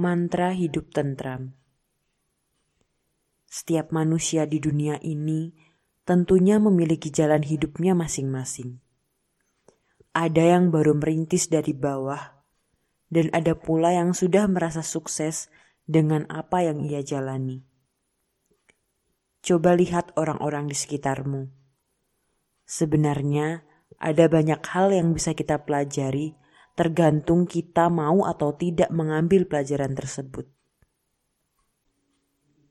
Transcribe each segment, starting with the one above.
Mantra hidup tentram. Setiap manusia di dunia ini tentunya memiliki jalan hidupnya masing-masing. Ada yang baru merintis dari bawah, dan ada pula yang sudah merasa sukses dengan apa yang ia jalani. Coba lihat orang-orang di sekitarmu. Sebenarnya, ada banyak hal yang bisa kita pelajari tergantung kita mau atau tidak mengambil pelajaran tersebut.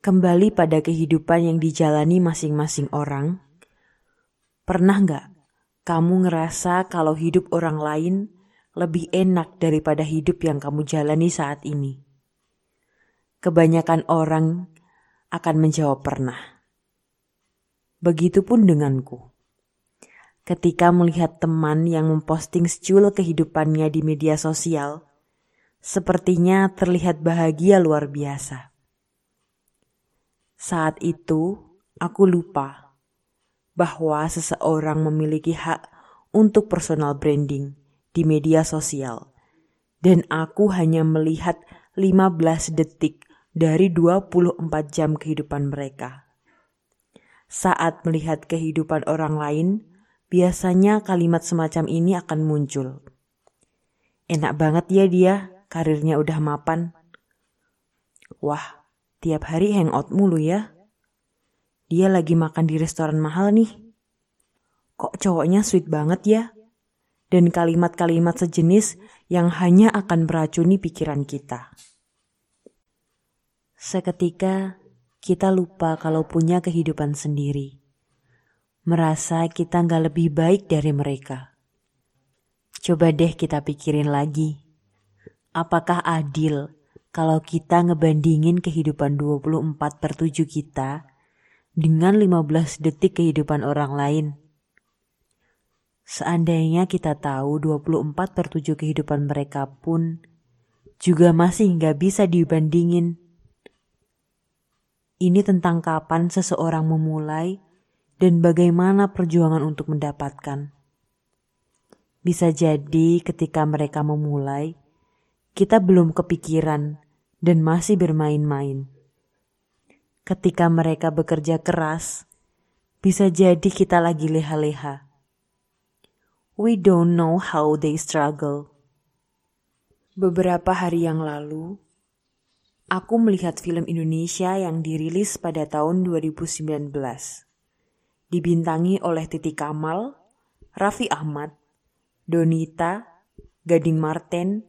Kembali pada kehidupan yang dijalani masing-masing orang, pernah nggak kamu ngerasa kalau hidup orang lain lebih enak daripada hidup yang kamu jalani saat ini? Kebanyakan orang akan menjawab pernah. Begitupun denganku ketika melihat teman yang memposting secul kehidupannya di media sosial, sepertinya terlihat bahagia luar biasa. Saat itu, aku lupa bahwa seseorang memiliki hak untuk personal branding di media sosial, dan aku hanya melihat 15 detik dari 24 jam kehidupan mereka. Saat melihat kehidupan orang lain, biasanya kalimat semacam ini akan muncul. Enak banget ya dia, karirnya udah mapan. Wah, tiap hari hangout mulu ya. Dia lagi makan di restoran mahal nih. Kok cowoknya sweet banget ya? Dan kalimat-kalimat sejenis yang hanya akan meracuni pikiran kita. Seketika kita lupa kalau punya kehidupan sendiri merasa kita nggak lebih baik dari mereka. Coba deh kita pikirin lagi. Apakah adil kalau kita ngebandingin kehidupan 24 per 7 kita dengan 15 detik kehidupan orang lain? Seandainya kita tahu 24 per 7 kehidupan mereka pun juga masih nggak bisa dibandingin. Ini tentang kapan seseorang memulai dan bagaimana perjuangan untuk mendapatkan. Bisa jadi ketika mereka memulai, kita belum kepikiran dan masih bermain-main. Ketika mereka bekerja keras, bisa jadi kita lagi leha-leha. We don't know how they struggle. Beberapa hari yang lalu, aku melihat film Indonesia yang dirilis pada tahun 2019 dibintangi oleh Titi Kamal, Raffi Ahmad, Donita, Gading Marten,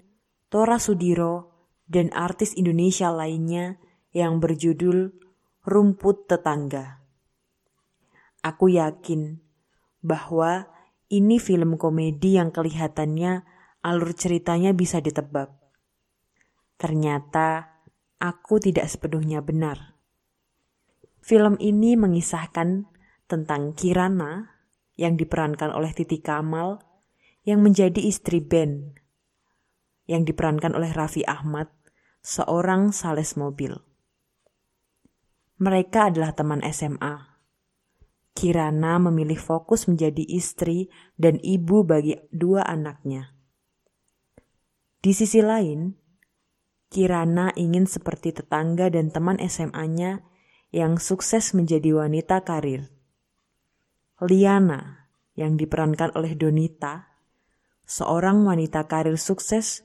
Tora Sudiro, dan artis Indonesia lainnya yang berjudul Rumput Tetangga. Aku yakin bahwa ini film komedi yang kelihatannya alur ceritanya bisa ditebak. Ternyata aku tidak sepenuhnya benar. Film ini mengisahkan tentang Kirana yang diperankan oleh Titi Kamal yang menjadi istri Ben yang diperankan oleh Raffi Ahmad, seorang sales mobil. Mereka adalah teman SMA. Kirana memilih fokus menjadi istri dan ibu bagi dua anaknya. Di sisi lain, Kirana ingin seperti tetangga dan teman SMA-nya yang sukses menjadi wanita karir. Liana yang diperankan oleh Donita, seorang wanita karir sukses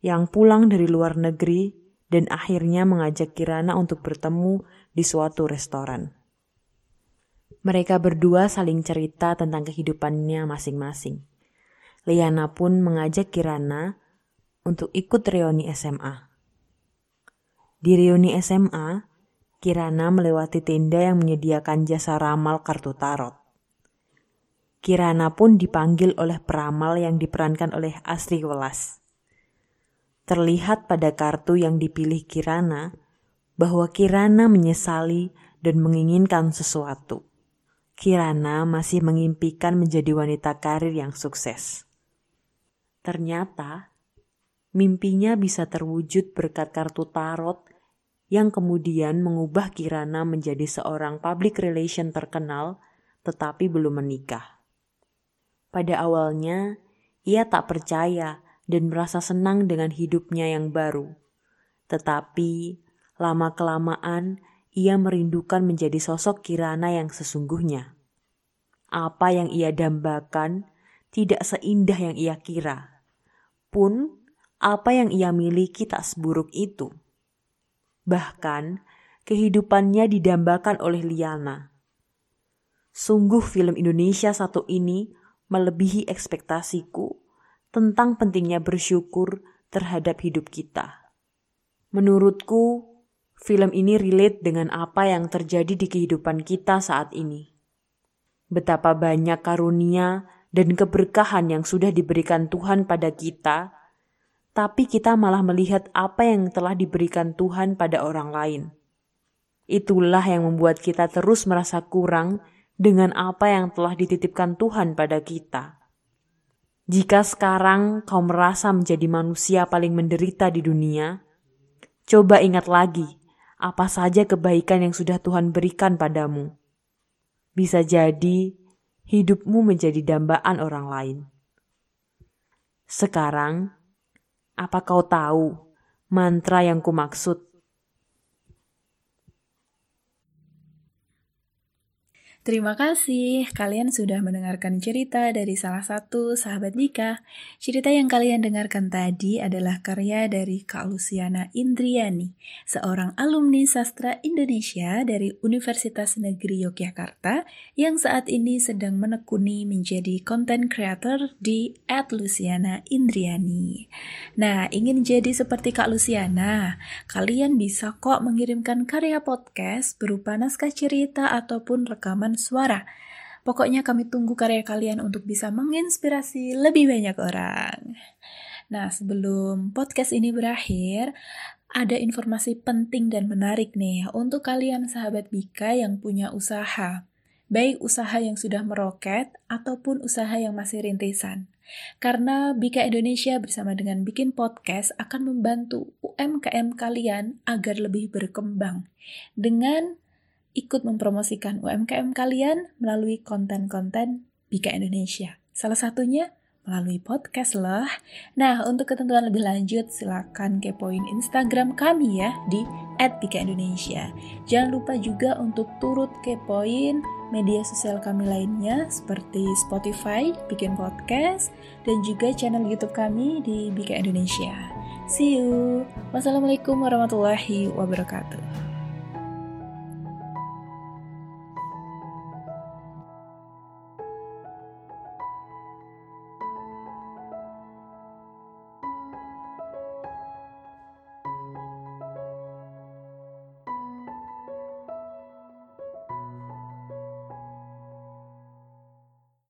yang pulang dari luar negeri dan akhirnya mengajak Kirana untuk bertemu di suatu restoran. Mereka berdua saling cerita tentang kehidupannya masing-masing. Liana pun mengajak Kirana untuk ikut reuni SMA. Di reuni SMA, Kirana melewati tenda yang menyediakan jasa ramal kartu tarot. Kirana pun dipanggil oleh peramal yang diperankan oleh Asri Welas. Terlihat pada kartu yang dipilih Kirana bahwa Kirana menyesali dan menginginkan sesuatu. Kirana masih mengimpikan menjadi wanita karir yang sukses. Ternyata, mimpinya bisa terwujud berkat kartu tarot yang kemudian mengubah Kirana menjadi seorang public relation terkenal tetapi belum menikah. Pada awalnya, ia tak percaya dan merasa senang dengan hidupnya yang baru. Tetapi lama-kelamaan ia merindukan menjadi sosok Kirana yang sesungguhnya. Apa yang ia dambakan tidak seindah yang ia kira. Pun apa yang ia miliki tak seburuk itu. Bahkan kehidupannya didambakan oleh Liana. Sungguh film Indonesia satu ini melebihi ekspektasiku tentang pentingnya bersyukur terhadap hidup kita. Menurutku, film ini relate dengan apa yang terjadi di kehidupan kita saat ini. Betapa banyak karunia dan keberkahan yang sudah diberikan Tuhan pada kita, tapi kita malah melihat apa yang telah diberikan Tuhan pada orang lain. Itulah yang membuat kita terus merasa kurang dengan apa yang telah dititipkan Tuhan pada kita. Jika sekarang kau merasa menjadi manusia paling menderita di dunia, coba ingat lagi apa saja kebaikan yang sudah Tuhan berikan padamu. Bisa jadi hidupmu menjadi dambaan orang lain. Sekarang, apa kau tahu mantra yang kumaksud? Terima kasih kalian sudah mendengarkan cerita dari salah satu sahabat Dika. Cerita yang kalian dengarkan tadi adalah karya dari Kak Luciana Indriani, seorang alumni sastra Indonesia dari Universitas Negeri Yogyakarta yang saat ini sedang menekuni menjadi content creator di @luciana Indriani. Nah, ingin jadi seperti Kak Luciana, kalian bisa kok mengirimkan karya podcast berupa naskah cerita ataupun rekaman suara. Pokoknya kami tunggu karya kalian untuk bisa menginspirasi lebih banyak orang. Nah, sebelum podcast ini berakhir, ada informasi penting dan menarik nih untuk kalian sahabat Bika yang punya usaha. Baik usaha yang sudah meroket ataupun usaha yang masih rintisan. Karena Bika Indonesia bersama dengan bikin podcast akan membantu UMKM kalian agar lebih berkembang dengan ikut mempromosikan UMKM kalian melalui konten-konten Bika Indonesia. Salah satunya melalui podcast loh. Nah, untuk ketentuan lebih lanjut, silakan kepoin Instagram kami ya di @bika_indonesia. Jangan lupa juga untuk turut kepoin media sosial kami lainnya seperti Spotify, Bikin Podcast, dan juga channel YouTube kami di Bika Indonesia. See you. Wassalamualaikum warahmatullahi wabarakatuh.